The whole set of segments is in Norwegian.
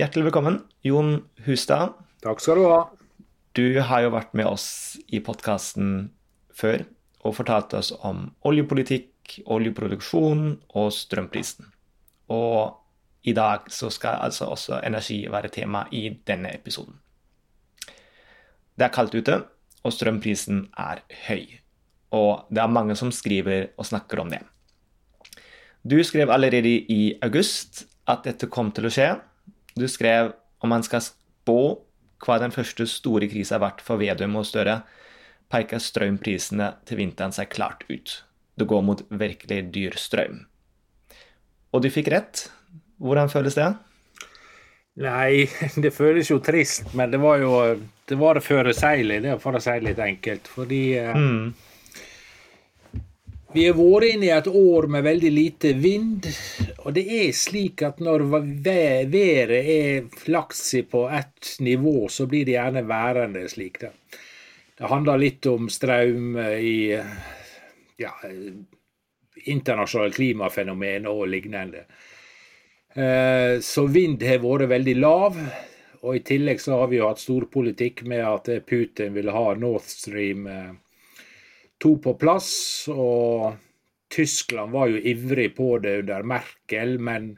hjertelig velkommen, Jon Hustad. Takk skal du ha. Du har jo vært med oss i podkasten før og fortalt oss om oljepolitikk, oljeproduksjon og strømprisen. Og i dag så skal altså også energi være tema i denne episoden. Det er kaldt ute, og strømprisen er høy. Og det er mange som skriver og snakker om det. Du skrev allerede i august at dette kom til å skje. Du skrev om man skal spå hva den første store krisa har vært for Vedum og Støre, peker strømprisene til vinteren seg klart ut. Det går mot virkelig dyr strøm. Og du fikk rett. Hvordan føles det? Nei, det føles jo trist, men det var jo det var det forutsigelig, det for å si det litt enkelt. Fordi eh, mm. Vi har vært inne i et år med veldig lite vind, og det er slik at når været er flaksig på ett nivå, så blir det gjerne værende slik. Det, det handler litt om strøm i ja, internasjonale klimafenomen og lignende. Eh, så vind har vært veldig lav. Og i tillegg så har vi jo hatt storpolitikk med at Putin vil ha North Stream 2 eh, på plass. Og Tyskland var jo ivrig på det under Merkel, men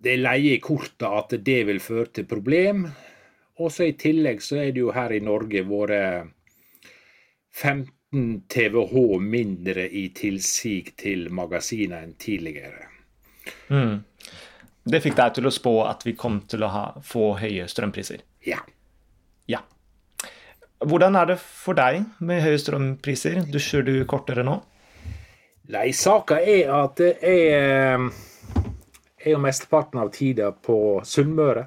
det leier i korta at det vil føre til problem. Og så i tillegg så er det jo her i Norge vært 15 TWh mindre i tilsig til magasinene enn tidligere. Mm. Det fikk deg til å spå at vi kom til å ha, få høye strømpriser? Ja. ja. Hvordan er det for deg med høye strømpriser? Dusjer du kortere nå? Nei, saka er at jeg er jo mesteparten av tida på Sunnmøre.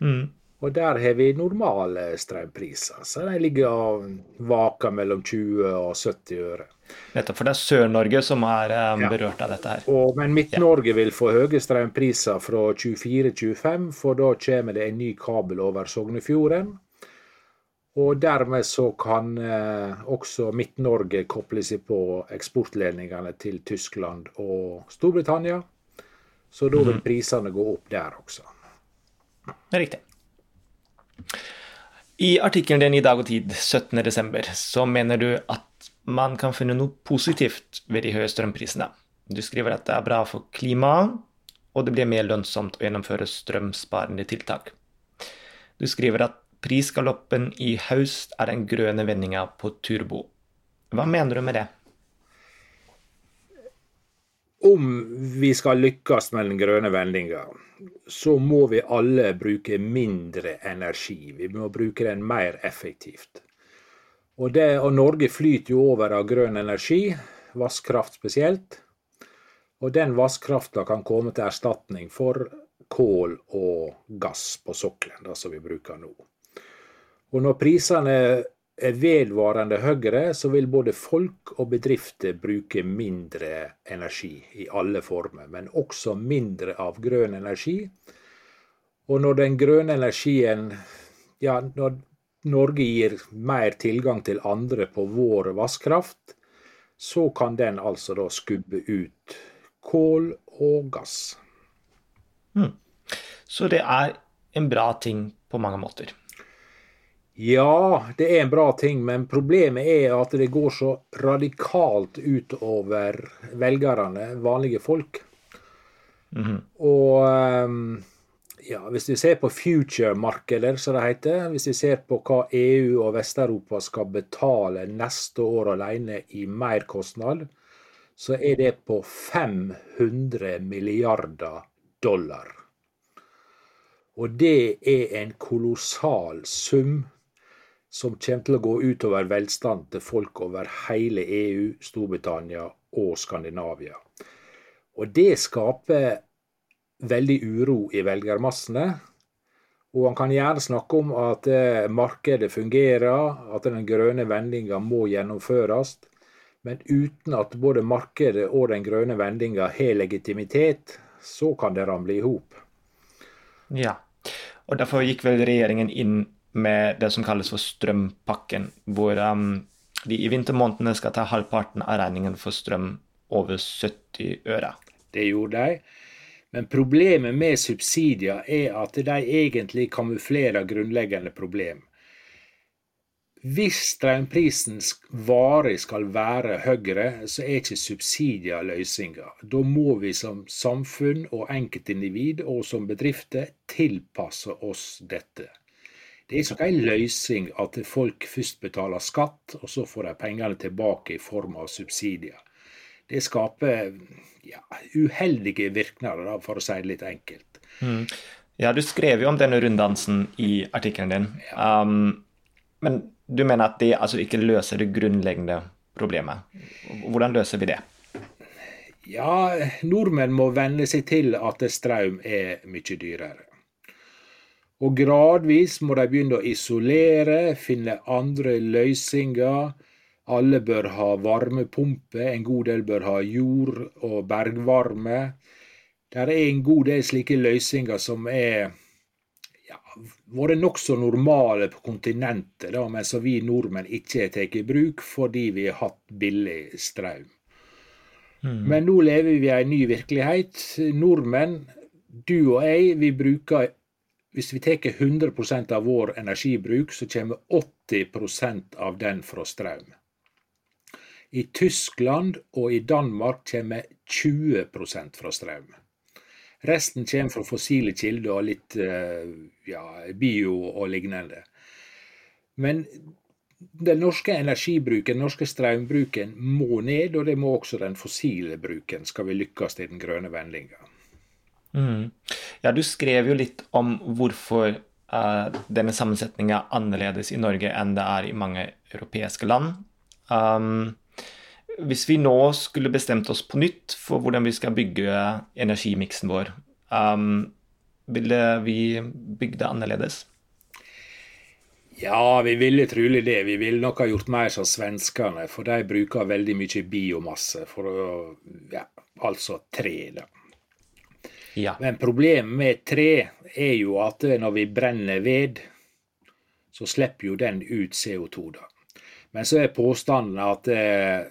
Mm. Og der har vi normale strømpriser. Så de ligger og vaker mellom 20 og 70 øre. Nettopp, for det er Sør-Norge som er um, berørt av dette her. Og, men Midt-Norge ja. vil få høye strømpriser fra 24-25, for da kommer det en ny kabel over Sognefjorden. Og dermed så kan eh, også Midt-Norge koble seg på eksportledningene til Tyskland og Storbritannia. Så da vil mhm. prisene gå opp der også. Riktig. I artikkelen din i Dag og Tid 17.12. så mener du at man kan finne noe positivt ved de høye strømprisene. Du skriver at det er bra for klimaet, og det blir mer lønnsomt å gjennomføre strømsparende tiltak. Du skriver at prisgaloppen i høst er den grønne vendinga på turbo. Hva mener du med det? Om vi skal lykkes med den grønne vendinga, så må vi alle bruke mindre energi. Vi må bruke den mer effektivt. Og, det, og Norge flyter jo over av grønn energi, vannkraft spesielt. Og den vannkrafta kan komme til erstatning for kål og gass på sokkelen, som vi bruker nå. Og når prisene er vedvarende høyere, så vil både folk og bedrifter bruke mindre energi i alle former, men også mindre av grønn energi. Og når den grønne energien ja, når Norge gir mer tilgang til andre på vår vannkraft, så kan den altså da skubbe ut kål og gass. Mm. Så det er en bra ting på mange måter? Ja, det er en bra ting, men problemet er at det går så radikalt utover velgerne, vanlige folk. Mm -hmm. Og um, ja, hvis vi ser på future-markeder, som det heter, hvis vi ser på hva EU og Vest-Europa skal betale neste år alene i merkostnad, så er det på 500 milliarder dollar. Og det er en kolossal sum som kommer til å gå utover velstand til folk over hele EU, Storbritannia og Skandinavia. Og det skaper veldig uro i velgermassene. Og han kan gjerne snakke om at eh, markedet fungerer, at den grønne vendinga må gjennomføres. Men uten at både markedet og den grønne vendinga har legitimitet, så kan det ramle i hop. Ja, og derfor gikk vel regjeringen inn med det som kalles for strømpakken, hvor um, de i vintermånedene skal ta halvparten av regningen for strøm over 70 øre. Det gjorde de. Men problemet med subsidier er at de egentlig kamuflerer grunnleggende problem. Hvis strømprisen varig skal være høyere, så er ikke subsidier løsninga. Da må vi som samfunn og enkeltindivid og som bedrifter tilpasse oss dette. Det er ikke en løsning at folk først betaler skatt, og så får de pengene tilbake i form av subsidier. Det skaper ja, uheldige virkninger, for å si det litt enkelt. Mm. Ja, du skrev jo om denne runddansen i artikkelen din. Ja. Um, men du mener at det altså ikke løser det grunnleggende problemet. Hvordan løser vi det? Ja, nordmenn må venne seg til at strøm er mye dyrere. Og gradvis må de begynne å isolere, finne andre løsninger. Alle bør ha varmepumpe, en god del bør ha jord- og bergvarme. Det er en god del slike løsninger som er vært nokså normale på kontinentet, da, men som vi nordmenn ikke har tatt i bruk fordi vi har hatt billig strøm. Mm. Men nå lever vi i en ny virkelighet. Nordmenn, du og jeg, vi bruker Hvis vi tar 100% av vår energibruk, så kommer 80% av den fra strøm. I Tyskland og i Danmark kommer 20% fra strøm. Resten kommer fra fossile kilder og litt eh, ja, bio og lignende. Men den norske energibruken, den norske strømbruken, må ned, og det må også den fossile bruken, skal vi lykkes i den grønne vendinga. Mm. Ja, du skrev jo litt om hvorfor uh, denne sammensetninga er annerledes i Norge enn det er i mange europeiske land. Um, hvis vi nå skulle bestemt oss på nytt for hvordan vi skal bygge energimiksen vår, um, ville vi bygd det annerledes? Ja, vi ville trolig det. Vi ville nok ha gjort mer som svenskene, for de bruker veldig mye biomasse. For å, ja, altså tre, da. Ja. Men problemet med tre er jo at når vi brenner ved, så slipper jo den ut CO2, da. Men så er påstanden at eh,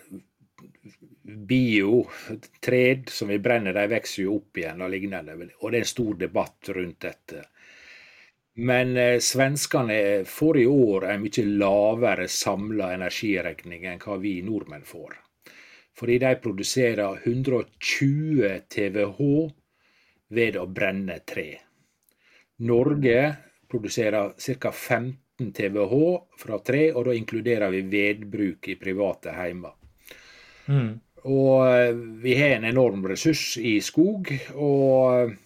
biotred som vi brenner, de vokser jo opp igjen og lignende. Og det er en stor debatt rundt dette. Men eh, svenskene får i år en mye lavere samla energiregning enn hva vi nordmenn får. Fordi de produserer 120 TWh ved å brenne tre. Norge produserer ca. 15 TWh fra tre, og da inkluderer vi vedbruk i private heimer. Mm. Og eh, vi har en enorm ressurs i skog. og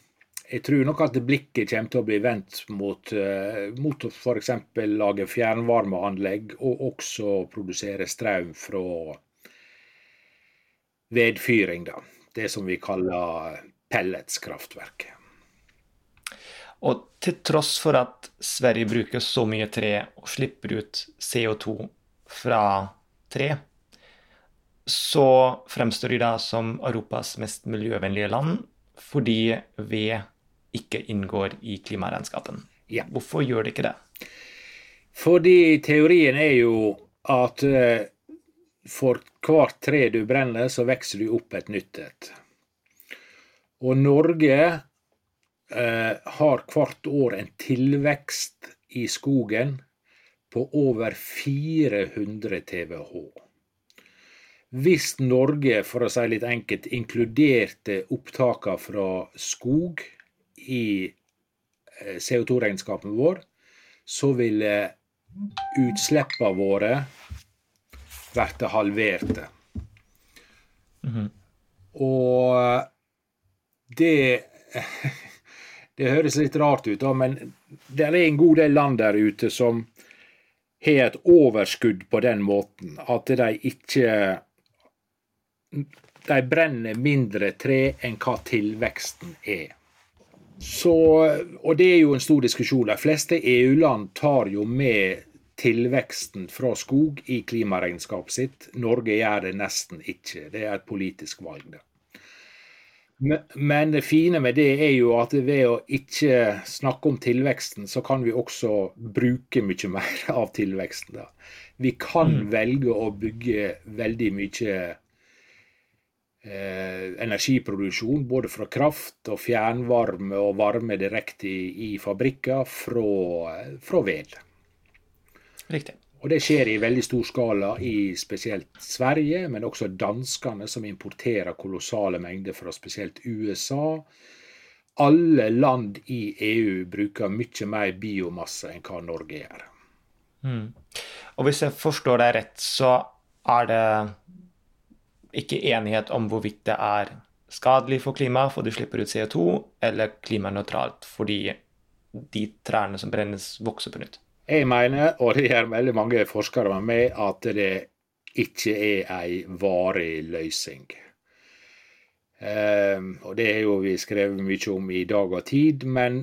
jeg tror nok at blikket kommer til å bli vendt mot, uh, mot f.eks. lage fjernvarmeanlegg, og også produsere strøm fra vedfyring. da. Det som vi kaller pelletskraftverk. Og til tross for at Sverige bruker så mye tre og slipper ut CO2 fra tre, så fremstår de da som Europas mest miljøvennlige land fordi ved ikke inngår i klimaregnskapen. Ja. Hvorfor gjør det ikke det? Fordi teorien er jo at eh, for hvert tre du brenner, så vokser du opp et nytt et. Og Norge eh, har hvert år en tilvekst i skogen på over 400 TWh. Hvis Norge, for å si litt enkelt, inkluderte opptakene fra skog i eh, CO2-regnskapen vår, så ville utslippene våre vært halverte. Mm -hmm. Og det Det høres litt rart ut, da, men det er en god del land der ute som har et overskudd på den måten at de ikke de brenner mindre tre enn hva tilveksten er. Så, og det er jo en stor diskusjon. De fleste EU-land tar jo med tilveksten fra skog i klimaregnskapet sitt. Norge gjør det nesten ikke. Det er et politisk valg. det. Men det fine med det er jo at ved å ikke snakke om tilveksten, så kan vi også bruke mye mer av tilveksten. Da. Vi kan mm. velge å bygge veldig mye eh, energiproduksjon både fra kraft og fjernvarme og varme direkte i, i fabrikker fra, fra ved. Riktig. Og det skjer i veldig stor skala i spesielt Sverige, men også danskene, som importerer kolossale mengder fra spesielt USA. Alle land i EU bruker mye mer biomasse enn hva Norge gjør. Mm. Og hvis jeg forstår deg rett, så er det ikke enighet om hvorvidt det er skadelig for klimaet for du slipper ut CO2, eller klimanøytralt fordi de trærne som brennes, vokser på nytt. Jeg mener, og det gjør veldig mange forskere med meg, at det ikke er ei varig løsning. Um, og det er jo vi skrevet mye om i dag og tid, men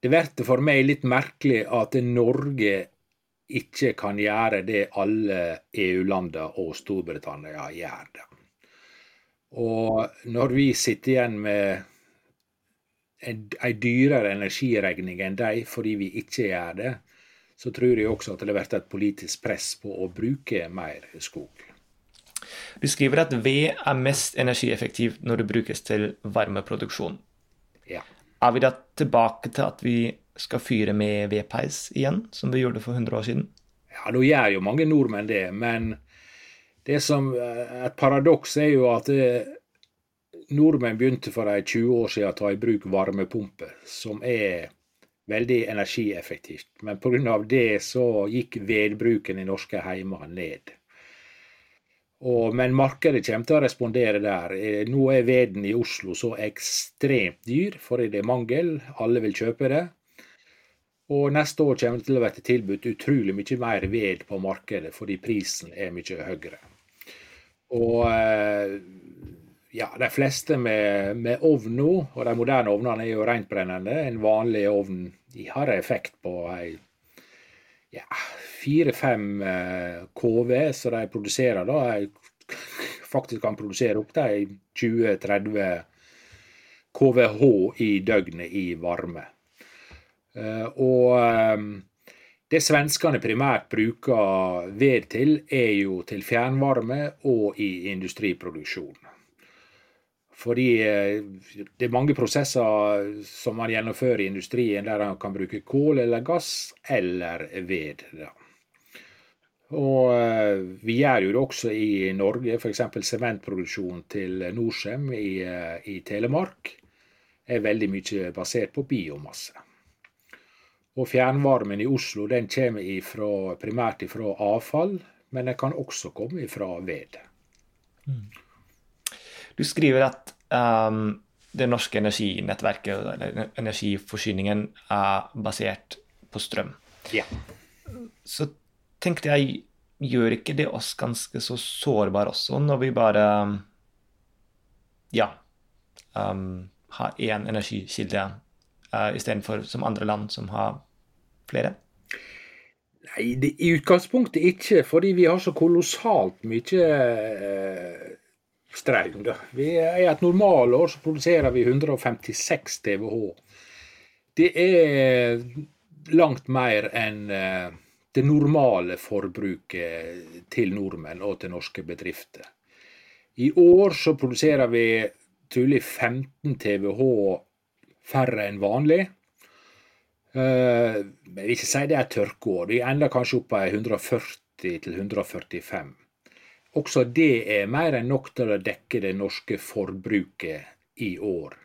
det blir for meg litt merkelig at Norge ikke kan gjøre det alle EU-landene og Storbritannia gjør. Og når vi sitter igjen med ei dyrere energiregning enn de fordi vi ikke gjør det, så tror jeg også at det blir et politisk press på å bruke mer skog. Du skriver at ved er mest energieffektivt når det brukes til varmeproduksjon. Ja. Er vi da tilbake til at vi skal fyre med vedpeis igjen, som vi gjorde for 100 år siden? Ja, nå gjør jo mange nordmenn det, men det som eh, et paradoks er jo at det, eh, nordmenn begynte for de 20 år siden å ta i bruk varmepumper, som er veldig energieffektivt. Men pga. det så gikk vedbruken i norske heimer ned. Og, men markedet kommer til å respondere der. Eh, nå er veden i Oslo så ekstremt dyr fordi det er mangel. Alle vil kjøpe det. Og neste år kommer det til å bli tilbudt utrolig mye mer ved på markedet fordi prisen er mye høyere. Og eh, ja, de fleste med, med ovn nå, og de moderne ovnene er jo rentbrennende. En vanlig ovn de har effekt på ei ja, fire-fem eh, KV, så de produserer da. De faktisk kan produsere opp de 20-30 KVH i døgnet i varme. Eh, og eh, det svenskene primært bruker ved til, er jo til fjernvarme og i industriproduksjon. Fordi eh, det er mange prosesser som man gjennomfører i industrien der man kan bruke kål eller gass eller ved. Da. Og eh, vi gjør jo det også i Norge, f.eks. sementproduksjon til Norcem i, eh, i, Telemark er veldig mye basert på biomasse. Og fjernvarmen i Oslo den kommer ifra, primært fra avfall, men den kan også komme fra ved. Mm. Du skriver at um, det norske energinettverket, eller energiforsyningen, er basert på strøm. Ja. Så tenkte jeg, gjør ikke det oss ganske så sårbare også, når vi bare ja, um, har én energikilde uh, istedenfor som andre land som har flere? Nei, det, i utgangspunktet ikke, fordi vi har så kolossalt mye uh, strøm. Da. Vi I et normalår så produserer vi 156 TWh. Det er langt mer enn eh, det normale forbruket til nordmenn og til norske bedrifter. I år så produserer vi trolig 15 TWh færre enn vanlig. Eh, jeg vil ikke si det er tørkeår. Vi ender kanskje opp på 140 145. Også det er mer enn nok til å dekke det norske forbruket i år.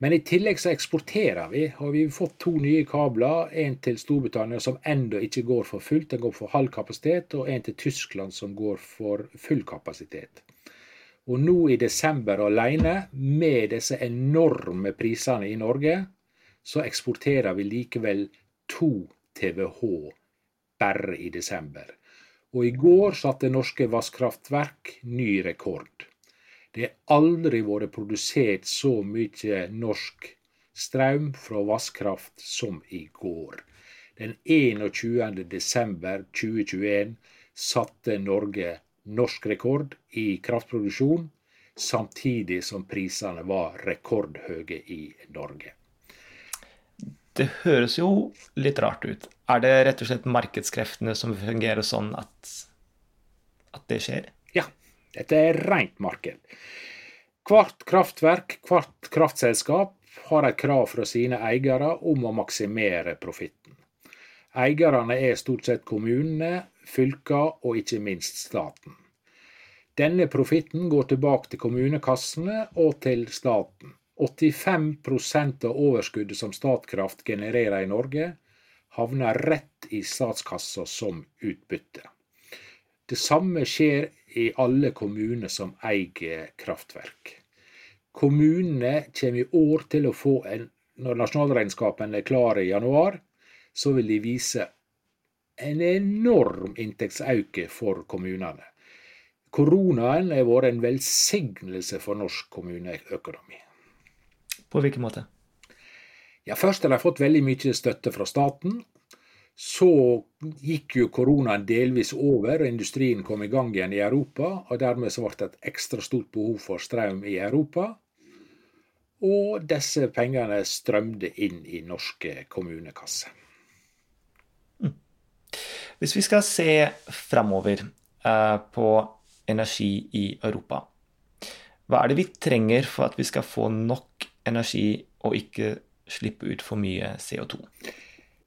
Men i tillegg så eksporterer vi, og vi har fått to nye kabler. En til Storbritannia som ennå ikke går for fullt, den går for halv kapasitet. Og en til Tyskland som går for full kapasitet. Og nå i desember alene, med disse enorme prisene i Norge, så eksporterer vi likevel to TWh bare i desember. Og i går satte norske vasskraftverk ny rekord. Det har aldri vært produsert så mye norsk strøm fra vasskraft som i går. Den 21. desember 2021 satte Norge norsk rekord i kraftproduksjon, samtidig som prisene var rekordhøye i Norge. Det høres jo litt rart ut. Er det rett og slett markedskreftene som fungerer sånn at, at det skjer? Ja, Dette er rent marked. Hvert kraftverk, hvert kraftselskap har et krav fra sine eiere om å maksimere profitten. Eierne er stort sett kommunene, fylkene og ikke minst staten. Denne profitten går tilbake til kommunekassene og til staten. 85% av overskuddet som Statkraft genererer i Norge, havner rett i statskassa som utbytte. Det samme skjer i alle kommuner som eier kraftverk. Kommunene kommer i år til å få en Når nasjonalregnskapen er klar i januar, så vil de vise en enorm inntektsauke for kommunene. Koronaen har vært en velsignelse for norsk kommuneøkonomi. På hvilken måte? Ja, Først har de fått veldig mye støtte fra staten. Så gikk jo koronaen delvis over, og industrien kom i gang igjen i Europa. og Dermed så ble det et ekstra stort behov for strøm i Europa. Og disse pengene strømde inn i norske kommunekasser. Mm. Hvis vi skal se framover uh, på energi i Europa, hva er det vi trenger for at vi skal få nok energi og ikke slippe ut for mye CO2?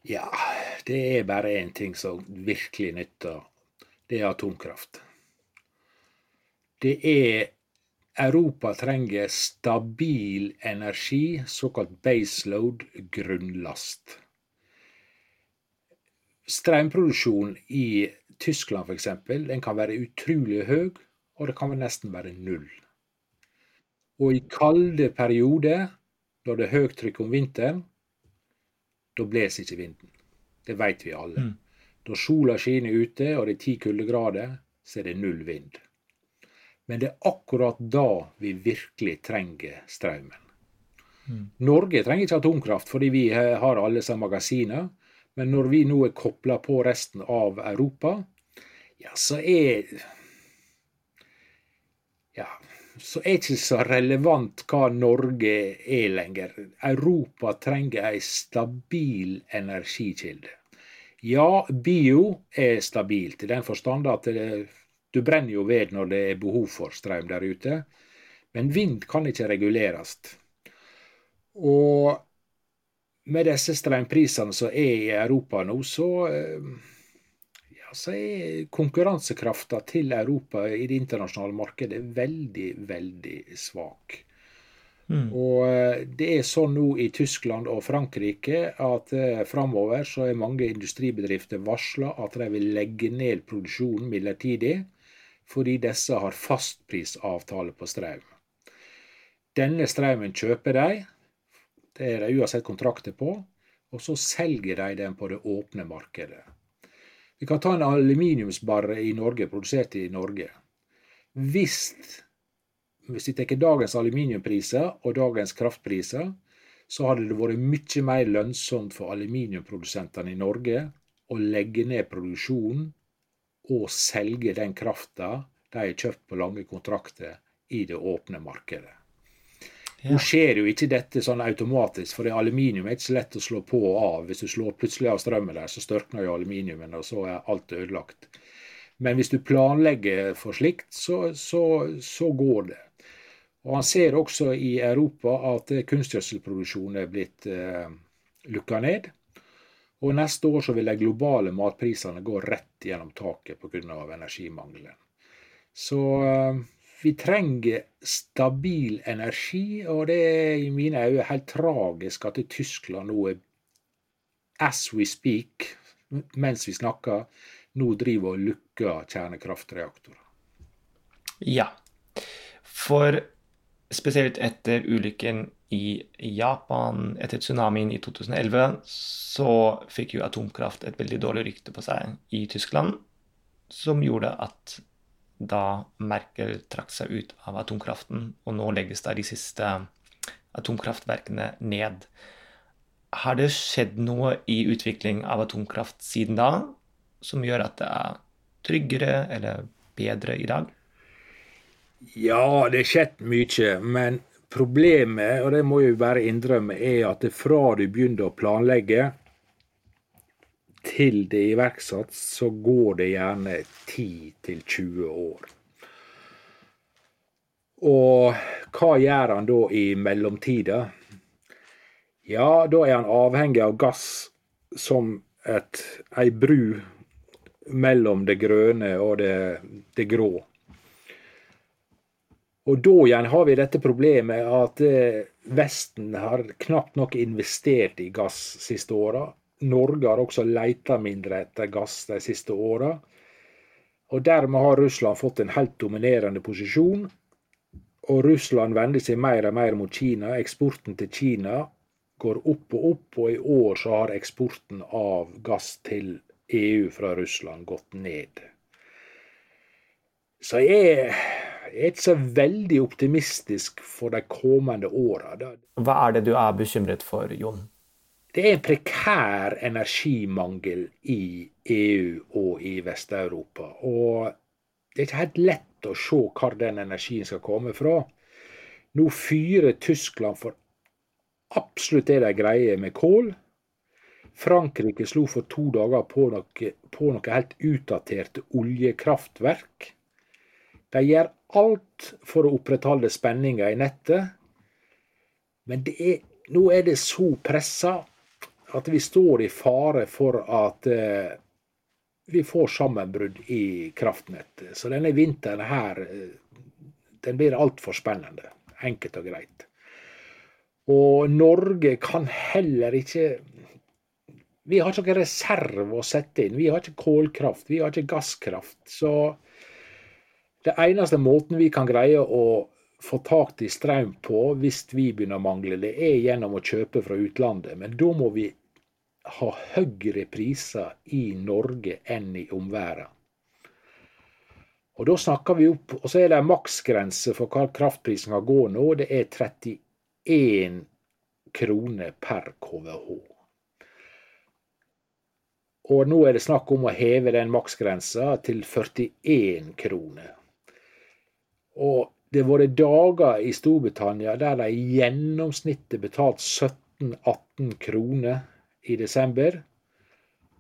Ja, det er bare én ting som virkelig nytter. Det er atomkraft. Det er Europa trenger stabil energi, såkalt baseload, grunnlast. Strømproduksjon i Tyskland f.eks. den kan være utrolig høy, og det kan nesten være null. Og i kalde perioder, når det er høyt trykk om vinteren, da blåser ikke vinden. Det vet vi alle. Mm. Når sola skinner ute og det er ti kuldegrader, så er det null vind. Men det er akkurat da vi virkelig trenger strømmen. Mm. Norge trenger ikke atomkraft fordi vi har alle disse magasinene. Men når vi nå er kobla på resten av Europa, ja, så er Ja, så er ikke så relevant hva Norge er lenger. Europa trenger ei stabil energikilde. Ja, bio er stabilt, i den forstand at det, du brenner jo ved når det er behov for strøm der ute. Men vind kan ikke reguleres. Og med disse strømprisene som er i Europa nå, så eh, så er konkurransekrafta til Europa i det internasjonale markedet veldig, veldig svak. Mm. Og eh, det er sånn nå i Tyskland og Frankrike at eh, framover så er mange industribedrifter varsla at de vil legge ned produksjonen midlertidig, fordi disse har fastprisavtale på strøm. Denne strømmen kjøper de, det er de uansett kontrakter på, og så selger de den på det åpne markedet. Vi kan ta en aluminiumsbarre i Norge, produsert i Norge. Hvis, hvis vi tar dagens aluminiumpriser og dagens kraftpriser, så hadde det vært mye mer lønnsomt for aluminiumprodusentene i Norge å legge ned produksjonen og selge den krafta de har kjøpt på lange kontrakter i det åpne markedet. Nå skjer jo ikke dette sånn automatisk, for aluminium er ikke så lett å slå på og av. Hvis du slår plutselig av strømmen der, så størkner jo aluminiumen, og så er alt ødelagt. Men hvis du planlegger for slikt, så, så, så går det. Og Han ser også i Europa at kunstgjødselproduksjonen er blitt eh, lukka ned. Og neste år så vil de globale matprisene gå rett gjennom taket pga. energimangelen. Så eh, vi trenger stabil energi, og det er i mine øyne helt tragisk at Tyskland nå er as we speak, mens vi snakker, nå driver og lukker kjernekraftreaktorer. Ja, for spesielt etter ulykken i Japan, etter tsunamien i 2011, så fikk jo atomkraft et veldig dårlig rykte på seg i Tyskland, som gjorde at da Merkel trakk seg ut av atomkraften, og nå legges da de siste atomkraftverkene ned. Har det skjedd noe i utvikling av atomkraft siden da som gjør at det er tryggere eller bedre i dag? Ja, det har skjedd mye. Men problemet, og det må jeg bare innrømme, er at fra du begynner å planlegge til det er iverksatt, så går det gjerne 10-20 år. Og hva gjør han da i mellomtida? Ja, da er han avhengig av gass som et, ei bru mellom det grønne og det, det grå. Og da igjen har vi dette problemet at eh, Vesten har knapt nok investert i gass siste åra. Norge har også leita mindre etter gass de siste åra. Og dermed har Russland fått en helt dominerende posisjon. Og Russland vender seg mer og mer mot Kina. Eksporten til Kina går opp og opp, og i år så har eksporten av gass til EU fra Russland gått ned. Så jeg er ikke så veldig optimistisk for de kommende åra. Hva er det du er bekymret for, Jon? Det er en prekær energimangel i EU og i Vest-Europa. Og det er ikke helt lett å se hvor den energien skal komme fra. Nå fyrer Tyskland for absolutt det de greier med kål. Frankrike slo for to dager på noe, på noe helt utdaterte oljekraftverk. De gjør alt for å opprettholde spenninga i nettet. Men er, nå er det så pressa at vi står i fare for at eh, vi får sammenbrudd i kraftnettet. Så denne vinteren her, eh, den blir altfor spennende. Enkelt og greit. Og Norge kan heller ikke Vi har ikke noen reserve å sette inn. Vi har ikke kålkraft, vi har ikke gasskraft. Så det eneste måten vi kan greie å få tak i strøm på hvis vi begynner å mangle det, er gjennom å kjøpe fra utlandet. Men da må vi ha høyere priser i Norge enn i omverdenen. Og da snakker vi opp, og så er det en maksgrense for hva kraftprisen kan gå nå. Det er 31 kroner per KVH. Og nå er det snakk om å heve den maksgrensa til 41 kroner. Og det har vært dager i Storbritannia der de i gjennomsnittet betalt 17-18 kroner i desember.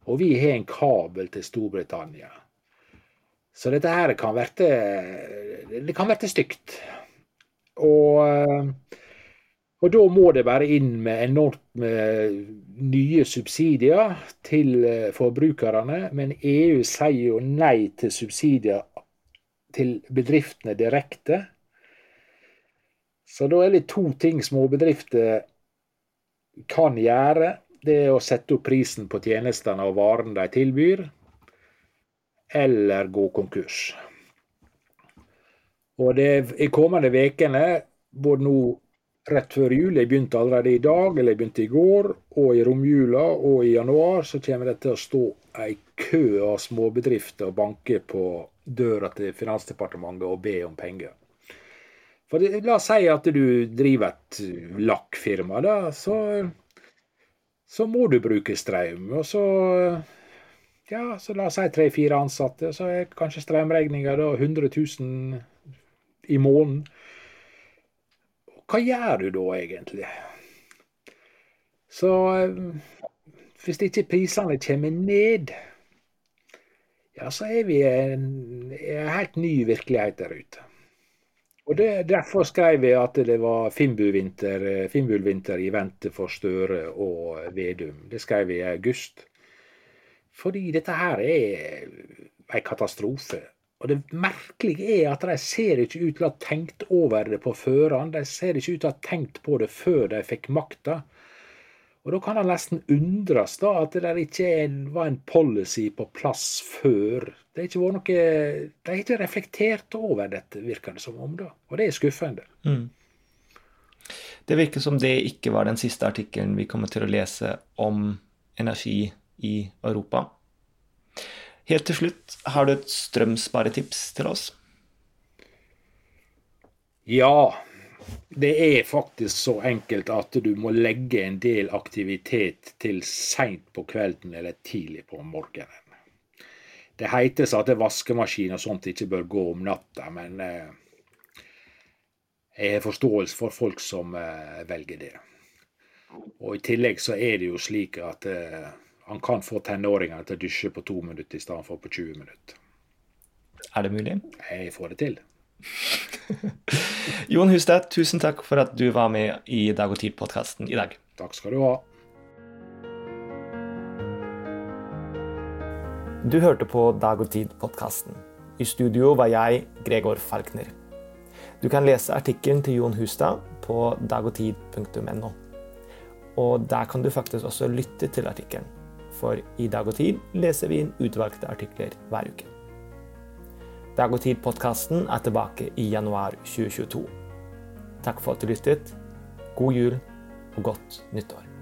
Og vi har en kabel til Storbritannia. Så dette her kan verte Det kan verte stygt. Og, og da må det bare inn med enormt med nye subsidier til forbrukerne. Men EU sier jo nei til subsidier til bedriftene direkte. Så da er det to ting småbedrifter kan gjøre. Det er å sette opp prisen på tjenestene og varene de tilbyr, eller gå konkurs. Og det er kommende ukene, både nå rett før jul, jeg begynte allerede i dag, eller jeg begynte i går, og i romjula og i januar, så kommer det til å stå ei kø av småbedrifter og banke på døra til Finansdepartementet og be om penger. For det, La oss si at du driver et lakkfirma, da. Så, så må du bruke strøm. Og så ja, så la oss si tre-fire ansatte, så er kanskje strømregninga da 100 000 i måneden. Hva gjør du da egentlig? Så hvis ikke prisene kommer ned, ja, så er vi i en, en helt ny virkelighet der ute. Og det, Derfor skrev jeg at det var Finnbullvinter Finnbull i vente for Støre og Vedum. Det skrev jeg i august. Fordi dette her er en katastrofe. Og det merkelige er at de ser ikke ut til å ha tenkt over det på førehånd. De ser ikke ut til å ha tenkt på det før de fikk makta. Og Da kan det nesten undres da at det der ikke var en policy på plass før. Det har ikke vært noe, De har ikke reflektert over dette, virker det som om. da. Og det er skuffende. Mm. Det virker som det ikke var den siste artikkelen vi kommer til å lese om energi i Europa. Helt til slutt, har du et strømsparetips til oss? Ja, det er faktisk så enkelt at du må legge en del aktivitet til seint på kvelden eller tidlig på morgenen. Det heites at vaskemaskin og sånt ikke bør gå om natta, men eh, jeg har forståelse for folk som eh, velger det. Og I tillegg så er det jo slik at eh, han kan få tenåringene til å dusje på to minutter i stedet for på 20 minutter. Er det mulig? Jeg får det til. Jon Hustad, tusen takk for at du var med i Dag og Tid-podkasten i dag. Takk skal du ha. Du hørte på Dag og Tid-podkasten. I studio var jeg, Gregor Falkner. Du kan lese artikkelen til Jon Hustad på dagogtid.no. Og der kan du faktisk også lytte til artikkelen, for i Dag og Tid leser vi inn utvalgte artikler hver uke. Dag og Tid-podkasten er tilbake i januar 2022. Takk for at du lyttet. God jul og godt nyttår.